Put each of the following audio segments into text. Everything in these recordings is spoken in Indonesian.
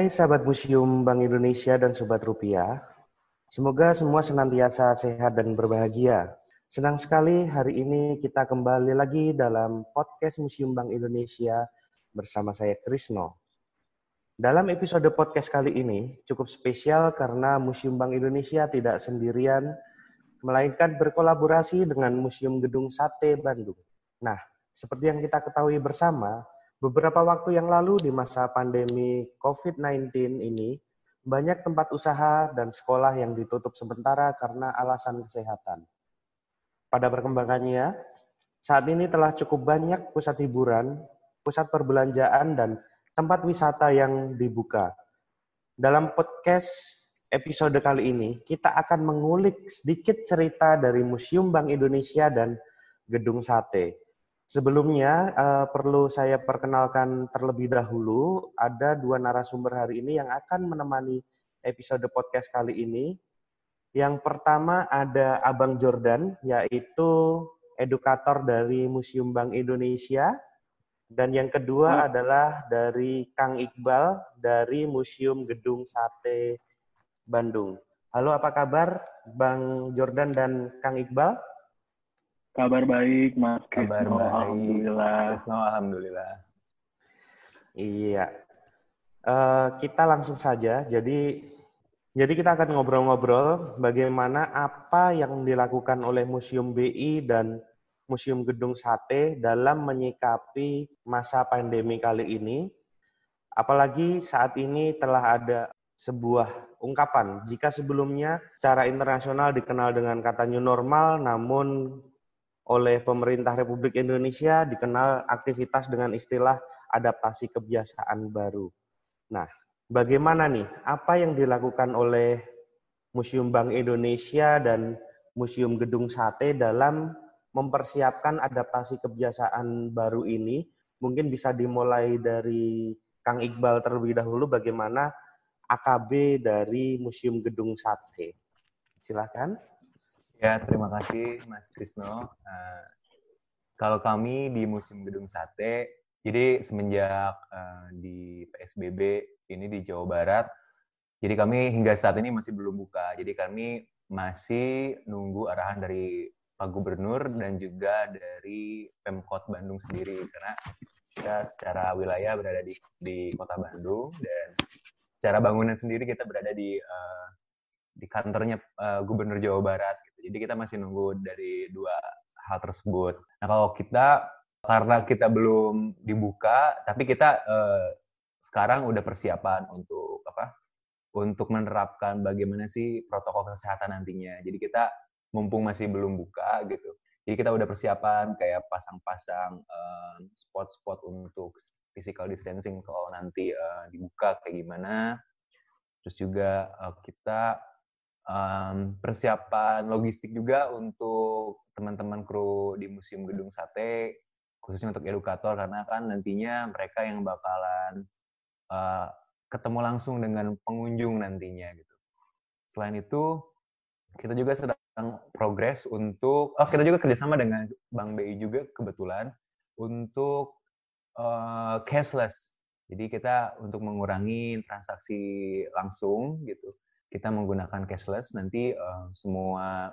Hai sahabat Museum Bank Indonesia dan Sobat Rupiah. Semoga semua senantiasa sehat dan berbahagia. Senang sekali hari ini kita kembali lagi dalam podcast Museum Bank Indonesia bersama saya Krisno. Dalam episode podcast kali ini cukup spesial karena Museum Bank Indonesia tidak sendirian, melainkan berkolaborasi dengan Museum Gedung Sate Bandung. Nah, seperti yang kita ketahui bersama, Beberapa waktu yang lalu di masa pandemi COVID-19 ini, banyak tempat usaha dan sekolah yang ditutup sementara karena alasan kesehatan. Pada perkembangannya, saat ini telah cukup banyak pusat hiburan, pusat perbelanjaan, dan tempat wisata yang dibuka. Dalam podcast episode kali ini, kita akan mengulik sedikit cerita dari Museum Bank Indonesia dan Gedung Sate Sebelumnya uh, perlu saya perkenalkan terlebih dahulu ada dua narasumber hari ini yang akan menemani episode podcast kali ini. Yang pertama ada Abang Jordan yaitu edukator dari Museum Bank Indonesia dan yang kedua hmm. adalah dari Kang Iqbal dari Museum Gedung Sate Bandung. Halo apa kabar Bang Jordan dan Kang Iqbal? Kabar baik, Mas Kabar Krisno. baik. Alhamdulillah. Krisno, alhamdulillah. Iya. Uh, kita langsung saja. Jadi jadi kita akan ngobrol-ngobrol bagaimana apa yang dilakukan oleh Museum BI dan Museum Gedung Sate dalam menyikapi masa pandemi kali ini. Apalagi saat ini telah ada sebuah ungkapan. Jika sebelumnya secara internasional dikenal dengan kata new normal, namun oleh pemerintah Republik Indonesia dikenal aktivitas dengan istilah adaptasi kebiasaan baru. Nah, bagaimana nih apa yang dilakukan oleh Museum Bank Indonesia dan Museum Gedung Sate dalam mempersiapkan adaptasi kebiasaan baru ini? Mungkin bisa dimulai dari Kang Iqbal terlebih dahulu bagaimana AKB dari Museum Gedung Sate. Silakan. Ya, terima kasih Mas Krisno. Uh, kalau kami di Museum Gedung Sate, jadi semenjak uh, di PSBB ini di Jawa Barat, jadi kami hingga saat ini masih belum buka. Jadi kami masih nunggu arahan dari Pak Gubernur dan juga dari Pemkot Bandung sendiri karena kita secara wilayah berada di di Kota Bandung dan secara bangunan sendiri kita berada di uh, di kantornya uh, Gubernur Jawa Barat jadi kita masih nunggu dari dua hal tersebut. Nah kalau kita karena kita belum dibuka, tapi kita eh, sekarang udah persiapan untuk apa? Untuk menerapkan bagaimana sih protokol kesehatan nantinya. Jadi kita mumpung masih belum buka gitu. Jadi kita udah persiapan kayak pasang-pasang uh, spot-spot untuk physical distancing kalau nanti uh, dibuka kayak gimana. Terus juga uh, kita um, persiapan logistik juga untuk teman-teman kru di Museum Gedung Sate, khususnya untuk edukator, karena kan nantinya mereka yang bakalan uh, ketemu langsung dengan pengunjung nantinya gitu. Selain itu, kita juga sedang progres untuk, oh kita juga kerjasama dengan Bank BI juga kebetulan untuk uh, cashless. Jadi kita untuk mengurangi transaksi langsung gitu kita menggunakan cashless nanti uh, semua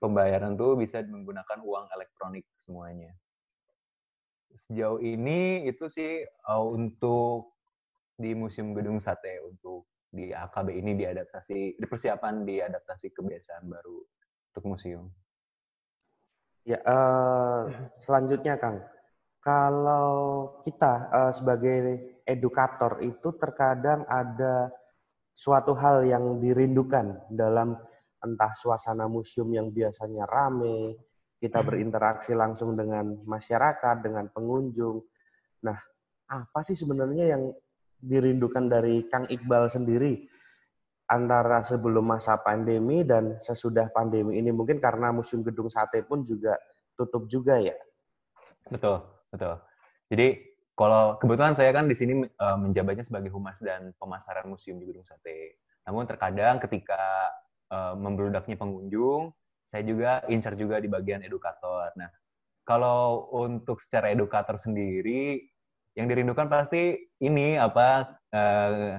pembayaran tuh bisa menggunakan uang elektronik semuanya. Sejauh ini itu sih uh, untuk di Museum Gedung Sate untuk di AKB ini diadaptasi, di persiapan diadaptasi kebiasaan baru untuk museum. Ya, uh, selanjutnya Kang, kalau kita uh, sebagai edukator itu terkadang ada suatu hal yang dirindukan dalam entah suasana museum yang biasanya rame, kita hmm. berinteraksi langsung dengan masyarakat, dengan pengunjung. Nah, apa sih sebenarnya yang dirindukan dari Kang Iqbal sendiri antara sebelum masa pandemi dan sesudah pandemi ini? Mungkin karena Museum Gedung Sate pun juga tutup juga ya? Betul, betul. Jadi kalau kebetulan saya kan di sini uh, menjabatnya sebagai humas dan pemasaran museum di Gedung Sate. Namun terkadang ketika uh, membeludaknya pengunjung, saya juga incar juga di bagian edukator. Nah, kalau untuk secara edukator sendiri, yang dirindukan pasti ini apa uh,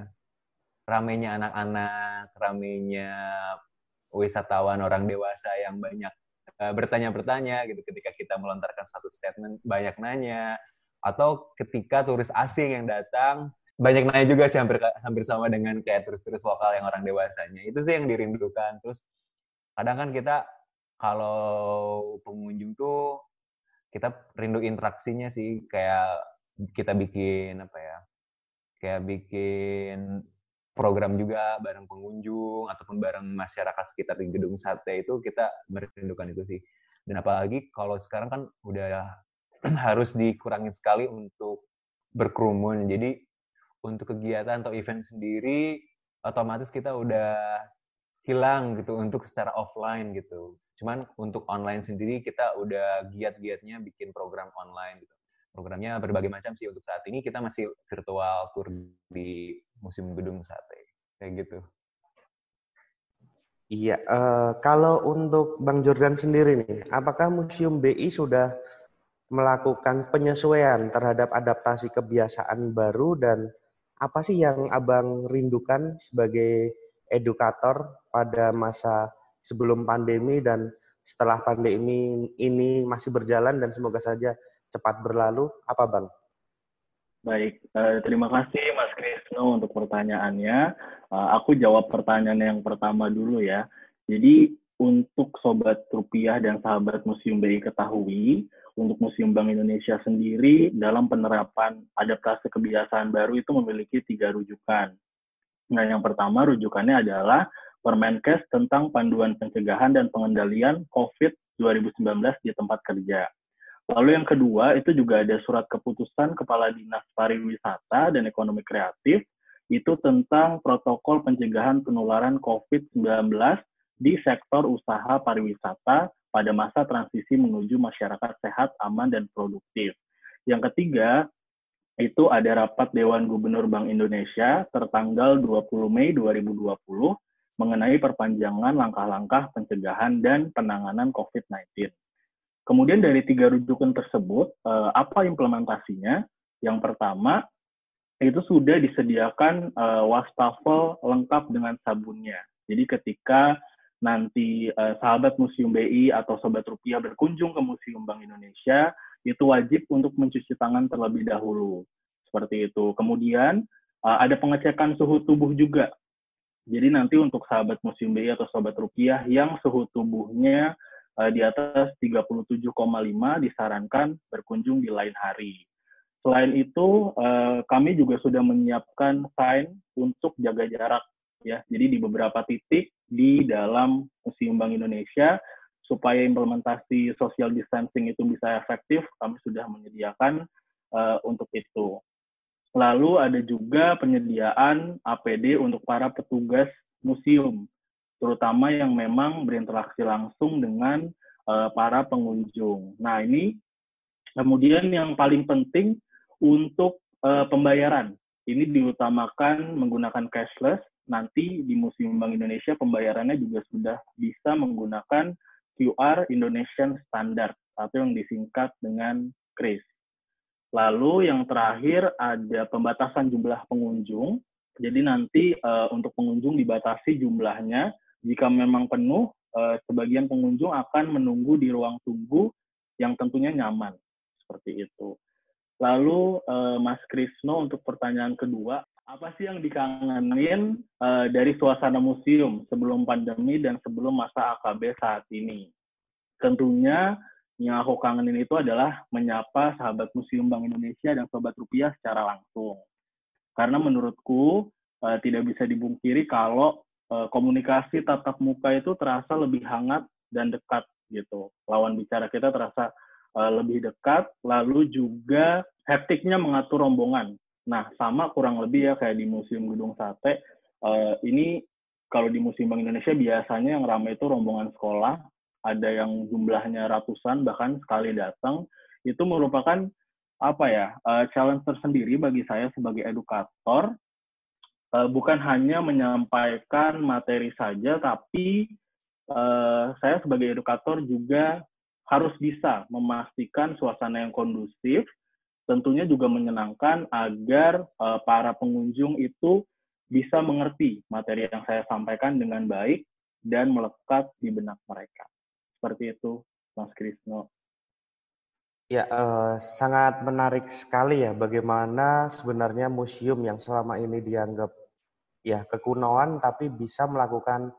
ramenya anak-anak, ramenya wisatawan orang dewasa yang banyak bertanya-bertanya gitu ketika kita melontarkan satu statement banyak nanya atau ketika turis asing yang datang banyak nanya juga sih hampir hampir sama dengan kayak turis-turis lokal yang orang dewasanya. Itu sih yang dirindukan. Terus kadang kan kita kalau pengunjung tuh kita rindu interaksinya sih. Kayak kita bikin apa ya kayak bikin program juga bareng pengunjung ataupun bareng masyarakat sekitar di gedung sate itu kita merindukan itu sih. Dan apalagi kalau sekarang kan udah harus dikurangin sekali untuk berkerumun. Jadi untuk kegiatan atau event sendiri otomatis kita udah hilang gitu untuk secara offline gitu. Cuman untuk online sendiri kita udah giat-giatnya bikin program online gitu. Programnya berbagai macam sih untuk saat ini. Kita masih virtual tour di musim gedung sate. Kayak gitu. Iya, uh, kalau untuk Bang Jordan sendiri nih, apakah Museum BI sudah melakukan penyesuaian terhadap adaptasi kebiasaan baru dan apa sih yang Abang rindukan sebagai edukator pada masa sebelum pandemi dan setelah pandemi ini masih berjalan dan semoga saja cepat berlalu, apa Bang? Baik, uh, terima kasih Mas Krisno untuk pertanyaannya. Uh, aku jawab pertanyaan yang pertama dulu ya. Jadi untuk Sobat Rupiah dan sahabat Museum BI ketahui, untuk Museum Bank Indonesia sendiri dalam penerapan adaptasi kebiasaan baru itu memiliki tiga rujukan. Nah, yang pertama rujukannya adalah Permenkes tentang panduan pencegahan dan pengendalian COVID 2019 di tempat kerja. Lalu yang kedua itu juga ada surat keputusan Kepala Dinas Pariwisata dan Ekonomi Kreatif itu tentang protokol pencegahan penularan COVID-19 di sektor usaha pariwisata pada masa transisi menuju masyarakat sehat, aman, dan produktif. Yang ketiga, itu ada rapat Dewan Gubernur Bank Indonesia tertanggal 20 Mei 2020 mengenai perpanjangan langkah-langkah pencegahan dan penanganan COVID-19. Kemudian dari tiga rujukan tersebut, uh, apa implementasinya? Yang pertama, itu sudah disediakan uh, wastafel lengkap dengan sabunnya. Jadi ketika nanti uh, sahabat Museum BI atau Sobat Rupiah berkunjung ke Museum Bank Indonesia, itu wajib untuk mencuci tangan terlebih dahulu. Seperti itu. Kemudian uh, ada pengecekan suhu tubuh juga. Jadi nanti untuk sahabat Museum BI atau Sobat Rupiah yang suhu tubuhnya uh, di atas 37,5 disarankan berkunjung di lain hari. Selain itu, uh, kami juga sudah menyiapkan sign untuk jaga jarak ya. Jadi di beberapa titik di dalam Museum Bank Indonesia supaya implementasi social distancing itu bisa efektif, kami sudah menyediakan uh, untuk itu. Lalu ada juga penyediaan APD untuk para petugas museum terutama yang memang berinteraksi langsung dengan uh, para pengunjung. Nah, ini kemudian yang paling penting untuk uh, pembayaran. Ini diutamakan menggunakan cashless. Nanti di Museum Bank Indonesia pembayarannya juga sudah bisa menggunakan QR Indonesian Standard atau yang disingkat dengan KRIS. Lalu yang terakhir ada pembatasan jumlah pengunjung. Jadi nanti uh, untuk pengunjung dibatasi jumlahnya jika memang penuh, eh, sebagian pengunjung akan menunggu di ruang tunggu yang tentunya nyaman. Seperti itu. Lalu eh, Mas Krisno untuk pertanyaan kedua, apa sih yang dikangenin eh, dari suasana museum sebelum pandemi dan sebelum masa AKB saat ini? Tentunya yang aku kangenin itu adalah menyapa sahabat Museum Bank Indonesia dan Sobat Rupiah secara langsung. Karena menurutku tidak bisa dibungkiri kalau Eh, komunikasi tatap muka itu terasa lebih hangat dan dekat gitu. Lawan bicara kita terasa uh, lebih dekat, lalu juga hektiknya mengatur rombongan. Nah, sama kurang lebih ya kayak di Museum Gedung Sate. Uh, ini kalau di Museum Bank Indonesia biasanya yang ramai itu rombongan sekolah, ada yang jumlahnya ratusan bahkan sekali datang. Itu merupakan apa ya uh, challenge tersendiri bagi saya sebagai edukator uh, bukan hanya menyampaikan materi saja, tapi uh, saya sebagai edukator juga harus bisa memastikan suasana yang kondusif tentunya juga menyenangkan agar uh, para pengunjung itu bisa mengerti materi yang saya sampaikan dengan baik dan melekat di benak mereka. Seperti itu, Mas Krisno. Ya, uh, sangat menarik sekali ya bagaimana sebenarnya museum yang selama ini dianggap ya kekunoan tapi bisa melakukan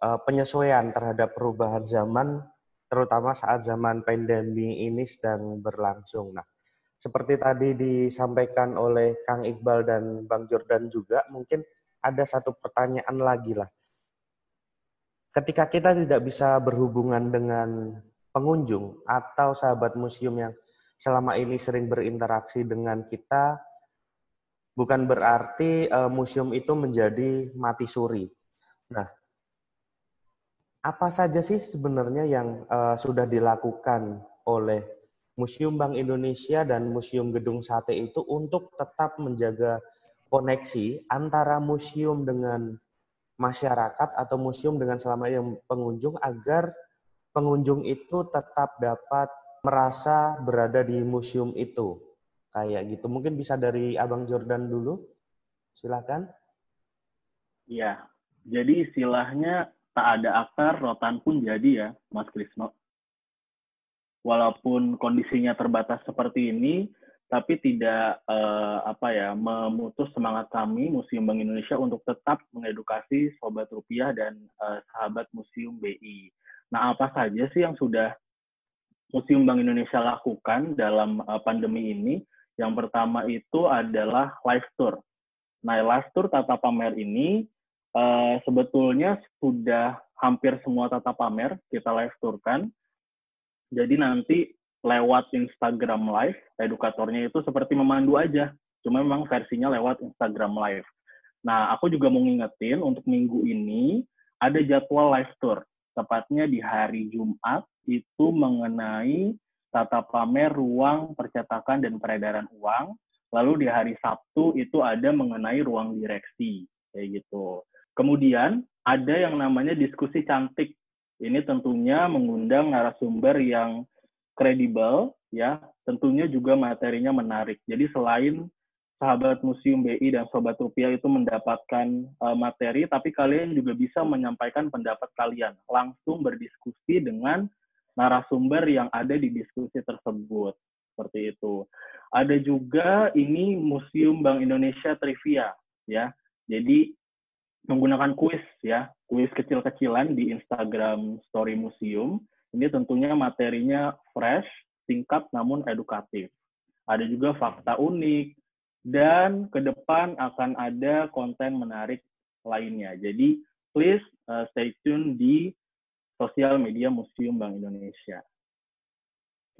uh, penyesuaian terhadap perubahan zaman terutama saat zaman pandemi ini sedang berlangsung. Nah, seperti tadi disampaikan oleh Kang Iqbal dan Bang Jordan juga, mungkin ada satu pertanyaan lagi lah. Ketika kita tidak bisa berhubungan dengan pengunjung atau sahabat museum yang selama ini sering berinteraksi dengan kita, bukan berarti uh, museum itu menjadi mati suri. Nah, apa saja sih sebenarnya yang uh, sudah dilakukan oleh Museum Bank Indonesia dan Museum Gedung Sate itu untuk tetap menjaga koneksi antara museum dengan masyarakat atau museum dengan selama yang pengunjung agar pengunjung itu tetap dapat merasa berada di museum itu. Kayak gitu. Mungkin bisa dari Abang Jordan dulu. Silakan. Iya. Jadi istilahnya tak ada akar, rotan pun jadi ya, Mas Krisno. Walaupun kondisinya terbatas seperti ini, tapi tidak eh, apa ya memutus semangat kami Museum Bank Indonesia untuk tetap mengedukasi sobat rupiah dan eh, sahabat Museum BI. Nah, apa saja sih yang sudah Museum Bank Indonesia lakukan dalam eh, pandemi ini? Yang pertama itu adalah live tour. Nah, live tour tata pamer ini uh, sebetulnya sudah hampir semua tata pamer kita live tourkan. Jadi nanti lewat Instagram Live, edukatornya itu seperti memandu aja. Cuma memang versinya lewat Instagram Live. Nah, aku juga mau ngingetin untuk minggu ini ada jadwal live tour. Tepatnya di hari Jumat itu mengenai tata pamer ruang percetakan dan peredaran uang. Lalu di hari Sabtu itu ada mengenai ruang direksi. Kayak gitu. Kemudian ada yang namanya diskusi cantik. Ini tentunya mengundang narasumber yang kredibel, ya. Tentunya juga materinya menarik. Jadi selain sahabat Museum BI dan Sobat Rupiah itu mendapatkan uh, materi, tapi kalian juga bisa menyampaikan pendapat kalian, langsung berdiskusi dengan narasumber yang ada di diskusi tersebut. Seperti itu. Ada juga ini Museum Bank Indonesia Trivia, ya. Jadi menggunakan kuis ya, kuis kecil-kecilan di Instagram Story Museum. Ini tentunya materinya fresh, singkat namun edukatif. Ada juga fakta unik dan ke depan akan ada konten menarik lainnya. Jadi please uh, stay tune di sosial media Museum Bank Indonesia.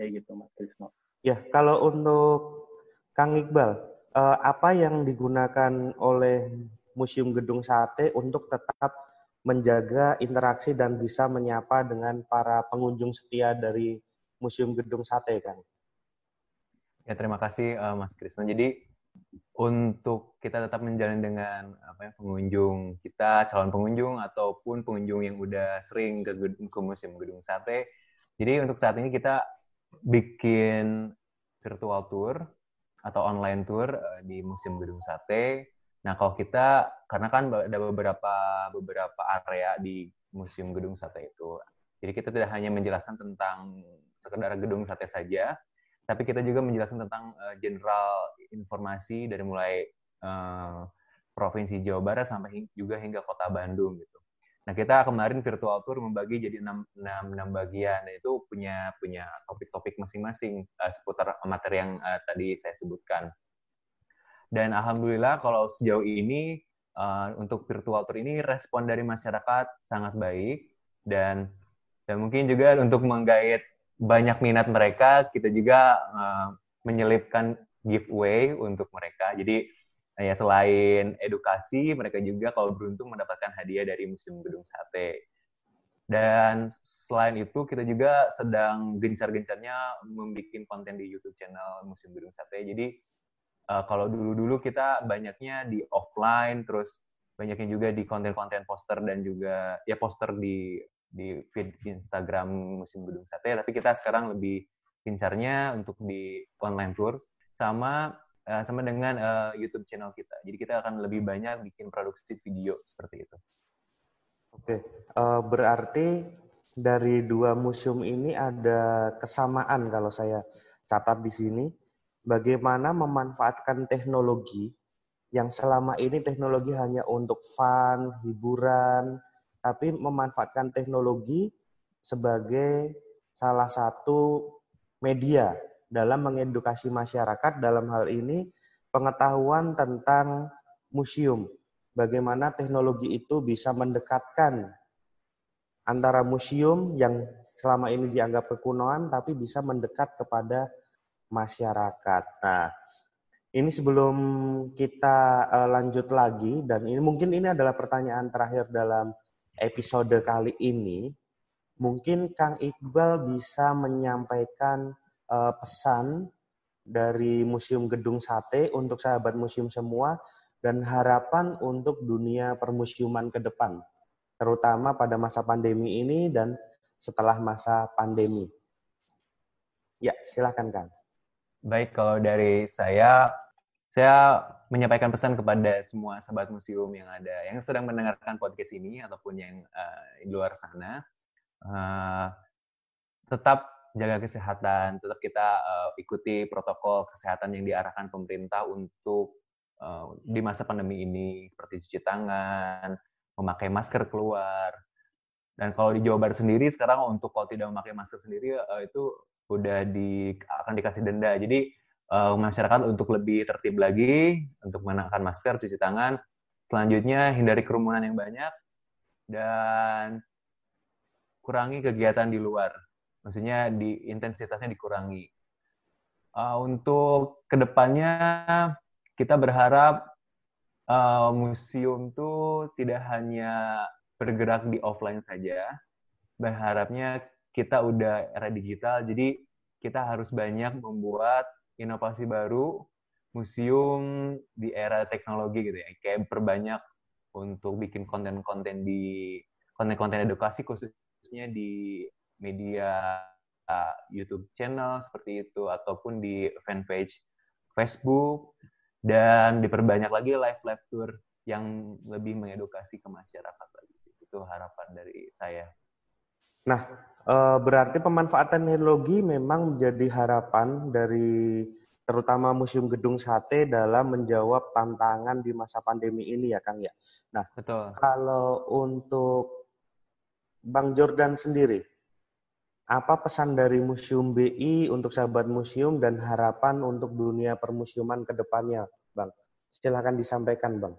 Kayak gitu Mas Krisno. Ya, kalau untuk Kang Iqbal, uh, apa yang digunakan oleh Museum Gedung Sate untuk tetap menjaga interaksi dan bisa menyapa dengan para pengunjung setia dari Museum Gedung Sate kan. Ya terima kasih uh, Mas Krisna. Jadi untuk kita tetap menjalin dengan apa ya pengunjung kita calon pengunjung ataupun pengunjung yang udah sering ke, ke Museum Gedung Sate. Jadi untuk saat ini kita bikin virtual tour atau online tour uh, di Museum Gedung Sate Nah, kalau kita karena kan ada beberapa beberapa area di Museum Gedung Sate itu. Jadi kita tidak hanya menjelaskan tentang sekedar gedung sate saja, tapi kita juga menjelaskan tentang uh, general informasi dari mulai uh, provinsi Jawa Barat sampai juga hingga kota Bandung gitu. Nah kita kemarin virtual tour membagi jadi enam, enam, enam bagian dan itu punya punya topik-topik masing-masing uh, seputar materi yang uh, tadi saya sebutkan. Dan alhamdulillah kalau sejauh ini uh, untuk virtual tour ini respon dari masyarakat sangat baik dan dan mungkin juga untuk menggait banyak minat mereka kita juga uh, menyelipkan giveaway untuk mereka. Jadi ya selain edukasi mereka juga kalau beruntung mendapatkan hadiah dari Museum Gedung Sate. Dan selain itu kita juga sedang gencar-gencarnya membuat konten di YouTube channel Museum Gedung Sate. Jadi uh, kalau dulu-dulu kita banyaknya di offline, terus banyaknya juga di konten-konten poster dan juga ya poster di di feed Instagram Musim Gedung Sate, tapi kita sekarang lebih gencarnya untuk di online tour. sama uh, sama dengan uh, YouTube channel kita. Jadi kita akan lebih banyak bikin produksi video seperti itu. Oke, uh, berarti dari dua museum ini ada kesamaan kalau saya catat di sini. Bagaimana memanfaatkan teknologi yang selama ini teknologi hanya untuk fun, hiburan, tapi memanfaatkan teknologi sebagai salah satu media dalam mengedukasi masyarakat dalam hal ini pengetahuan tentang museum. Bagaimana teknologi itu bisa mendekatkan antara museum yang selama ini dianggap kekunoan tapi bisa mendekat kepada masyarakat. Nah, ini sebelum kita uh, lanjut lagi dan ini mungkin ini adalah pertanyaan terakhir dalam episode kali ini. Mungkin Kang Iqbal bisa menyampaikan uh, pesan dari Museum Gedung Sate untuk sahabat museum semua dan harapan untuk dunia permusiuman ke depan, terutama pada masa pandemi ini dan setelah masa pandemi. Ya, silakan Kang. Baik, kalau dari saya, saya menyampaikan pesan kepada semua sahabat museum yang ada, yang sedang mendengarkan podcast ini ataupun yang uh, di luar sana, uh, tetap jaga kesehatan, tetap kita uh, ikuti protokol kesehatan yang diarahkan pemerintah untuk uh, di masa pandemi ini, seperti cuci tangan, memakai masker keluar. Dan kalau di Jawa Barat sendiri sekarang untuk kalau tidak memakai masker sendiri uh, itu udah di akan dikasih denda. Jadi uh, masyarakat untuk lebih tertib lagi untuk mengenakan masker, cuci tangan. Selanjutnya hindari kerumunan yang banyak dan kurangi kegiatan di luar maksudnya di intensitasnya dikurangi. Uh, untuk ke depannya kita berharap uh, museum itu tidak hanya bergerak di offline saja, berharapnya kita udah era digital, jadi kita harus banyak membuat inovasi baru museum di era teknologi gitu ya, kayak perbanyak untuk bikin konten-konten di konten-konten edukasi khususnya di media uh, YouTube channel seperti itu ataupun di fanpage Facebook dan diperbanyak lagi live live tour yang lebih mengedukasi ke masyarakat lagi. Itu harapan dari saya. Nah, uh, berarti pemanfaatan teknologi memang menjadi harapan dari terutama Museum Gedung Sate dalam menjawab tantangan di masa pandemi ini ya Kang ya. Nah, Betul. kalau untuk Bang Jordan sendiri, apa pesan dari Museum BI untuk sahabat museum dan harapan untuk dunia permusiuman ke depannya, Bang? Silakan disampaikan, Bang.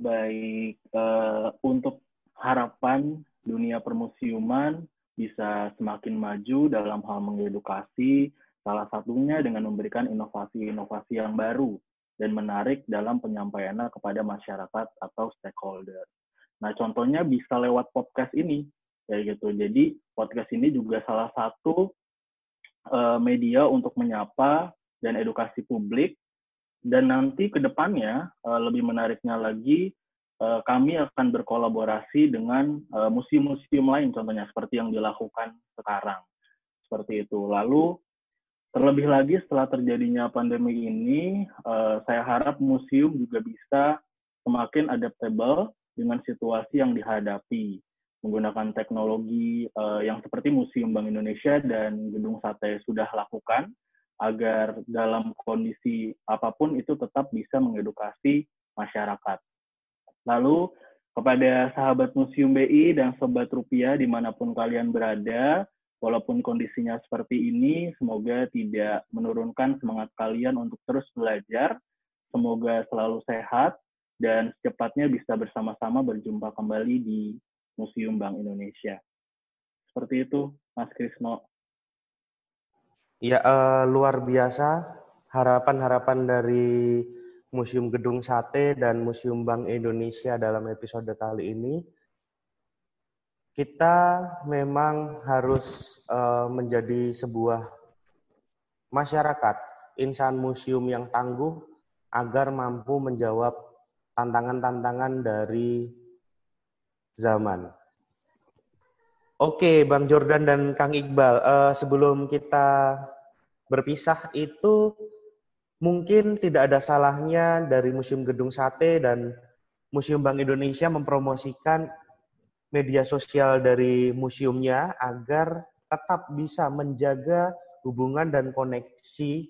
Baik, uh, untuk harapan dunia permusiuman bisa semakin maju dalam hal mengedukasi, salah satunya dengan memberikan inovasi-inovasi yang baru dan menarik dalam penyampaiannya kepada masyarakat atau stakeholder. Nah, contohnya bisa lewat podcast ini, kayak gitu. Jadi podcast ini juga salah satu uh, media untuk menyapa dan edukasi publik. Dan nanti ke depannya uh, lebih menariknya lagi uh, kami akan berkolaborasi dengan museum-museum lain contohnya seperti yang dilakukan sekarang. Seperti itu. Lalu terlebih lagi setelah terjadinya pandemi ini, uh, saya harap museum juga bisa semakin adaptable dengan situasi yang dihadapi menggunakan teknologi yang seperti Museum Bank Indonesia dan Gedung Sate sudah lakukan agar dalam kondisi apa pun itu tetap bisa mengedukasi masyarakat. Lalu kepada sahabat Museum BI dan Sobat Rupiah di mana pun kalian berada, walaupun kondisinya seperti ini, semoga tidak menurunkan semangat kalian untuk terus belajar. Semoga selalu sehat dan secepatnya bisa bersama-sama berjumpa kembali di Museum Bank Indonesia. Seperti itu, Mas Krisno. Ya, uh, luar biasa harapan-harapan dari Museum Gedung Sate dan Museum Bank Indonesia dalam episode kali ini. Kita memang harus uh, menjadi sebuah masyarakat, insan museum yang tangguh agar mampu menjawab tantangan-tantangan dari zaman. Oke, Bang Jordan dan Kang Iqbal, uh, sebelum kita berpisah itu mungkin tidak ada salahnya dari Museum Gedung Sate dan Museum Bank Indonesia mempromosikan media sosial dari museumnya agar tetap bisa menjaga hubungan dan koneksi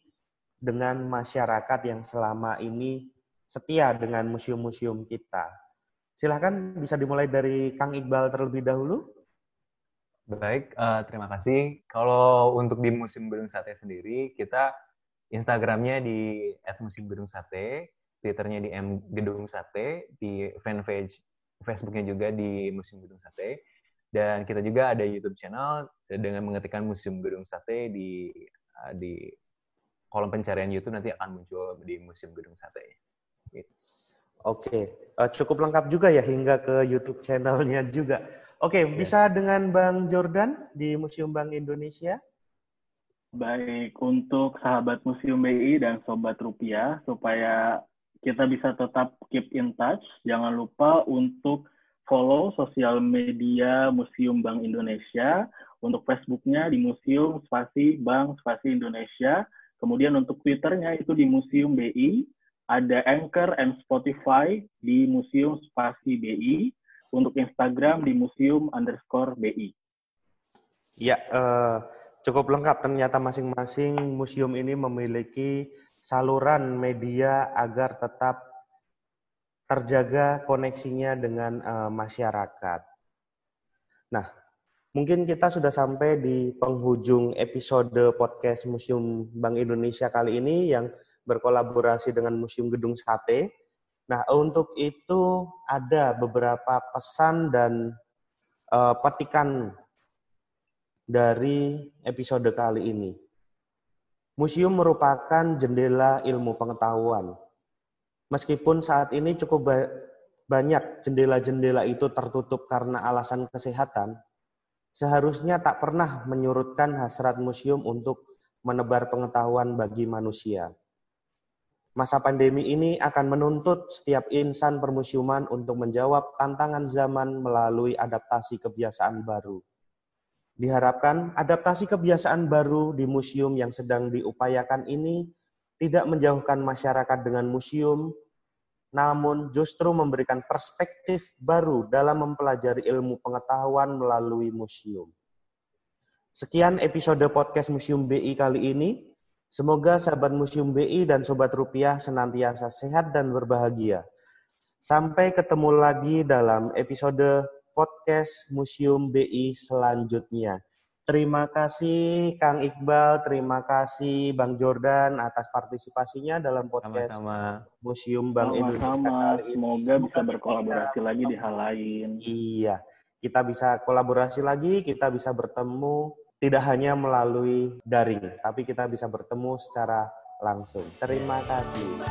dengan masyarakat yang selama ini setia dengan museum-museum kita. Silahkan bisa dimulai dari Kang Iqbal terlebih dahulu. Baik, uh, terima kasih. Kalau untuk di Museum Gedung Sate sendiri, kita Instagramnya di @museum gedung sate, Twitternya di M Gedung Sate, di fanpage Facebooknya juga di Museum Gedung Sate, dan kita juga ada YouTube channel dengan mengetikkan Museum Gedung Sate di uh, di kolom pencarian YouTube nanti akan muncul di Museum Gedung Sate. Gitu. Oke, uh, cukup lengkap juga ya hingga ke YouTube channelnya juga. Oke, ya. bisa dengan Bang Jordan di Museum Bank Indonesia? Baik, untuk sahabat Museum BI dan Sobat Rupiah, supaya kita bisa tetap keep in touch, jangan lupa untuk follow sosial media Museum Bank Indonesia, untuk Facebooknya di Museum Spasi Bank Spasi Indonesia, kemudian untuk Twitternya itu di Museum BI, ada Anchor and Spotify di Museum Spasi BI, untuk Instagram di Museum underscore BI. Ya, uh, cukup lengkap. Ternyata masing-masing museum ini memiliki saluran media agar tetap terjaga koneksinya dengan uh, masyarakat. Nah, mungkin kita sudah sampai di penghujung episode podcast Museum Bank Indonesia kali ini yang berkolaborasi dengan Museum Gedung Sate. Nah, untuk itu ada beberapa pesan dan uh, petikan dari episode kali ini. Museum merupakan jendela ilmu pengetahuan. Meskipun saat ini cukup ba banyak jendela-jendela itu tertutup karena alasan kesehatan, seharusnya tak pernah menyurutkan hasrat museum untuk menebar pengetahuan bagi manusia. Masa pandemi ini akan menuntut setiap insan permusiuman untuk menjawab tantangan zaman melalui adaptasi kebiasaan baru. Diharapkan adaptasi kebiasaan baru di museum yang sedang diupayakan ini tidak menjauhkan masyarakat dengan museum, namun justru memberikan perspektif baru dalam mempelajari ilmu pengetahuan melalui museum. Sekian episode podcast Museum BI kali ini. Semoga sahabat Museum BI dan Sobat Rupiah senantiasa sehat dan berbahagia. Sampai ketemu lagi dalam episode podcast Museum BI selanjutnya. Terima kasih Kang Iqbal, terima kasih Bang Jordan atas partisipasinya dalam podcast Sama-sama. Museum Bank Sama-sama. Indonesia kali ini. Semoga bisa berkolaborasi bisa. lagi di hal lain. Iya, kita bisa kolaborasi lagi, kita bisa bertemu tidak hanya melalui daring, tapi kita bisa bertemu secara langsung. Terima kasih.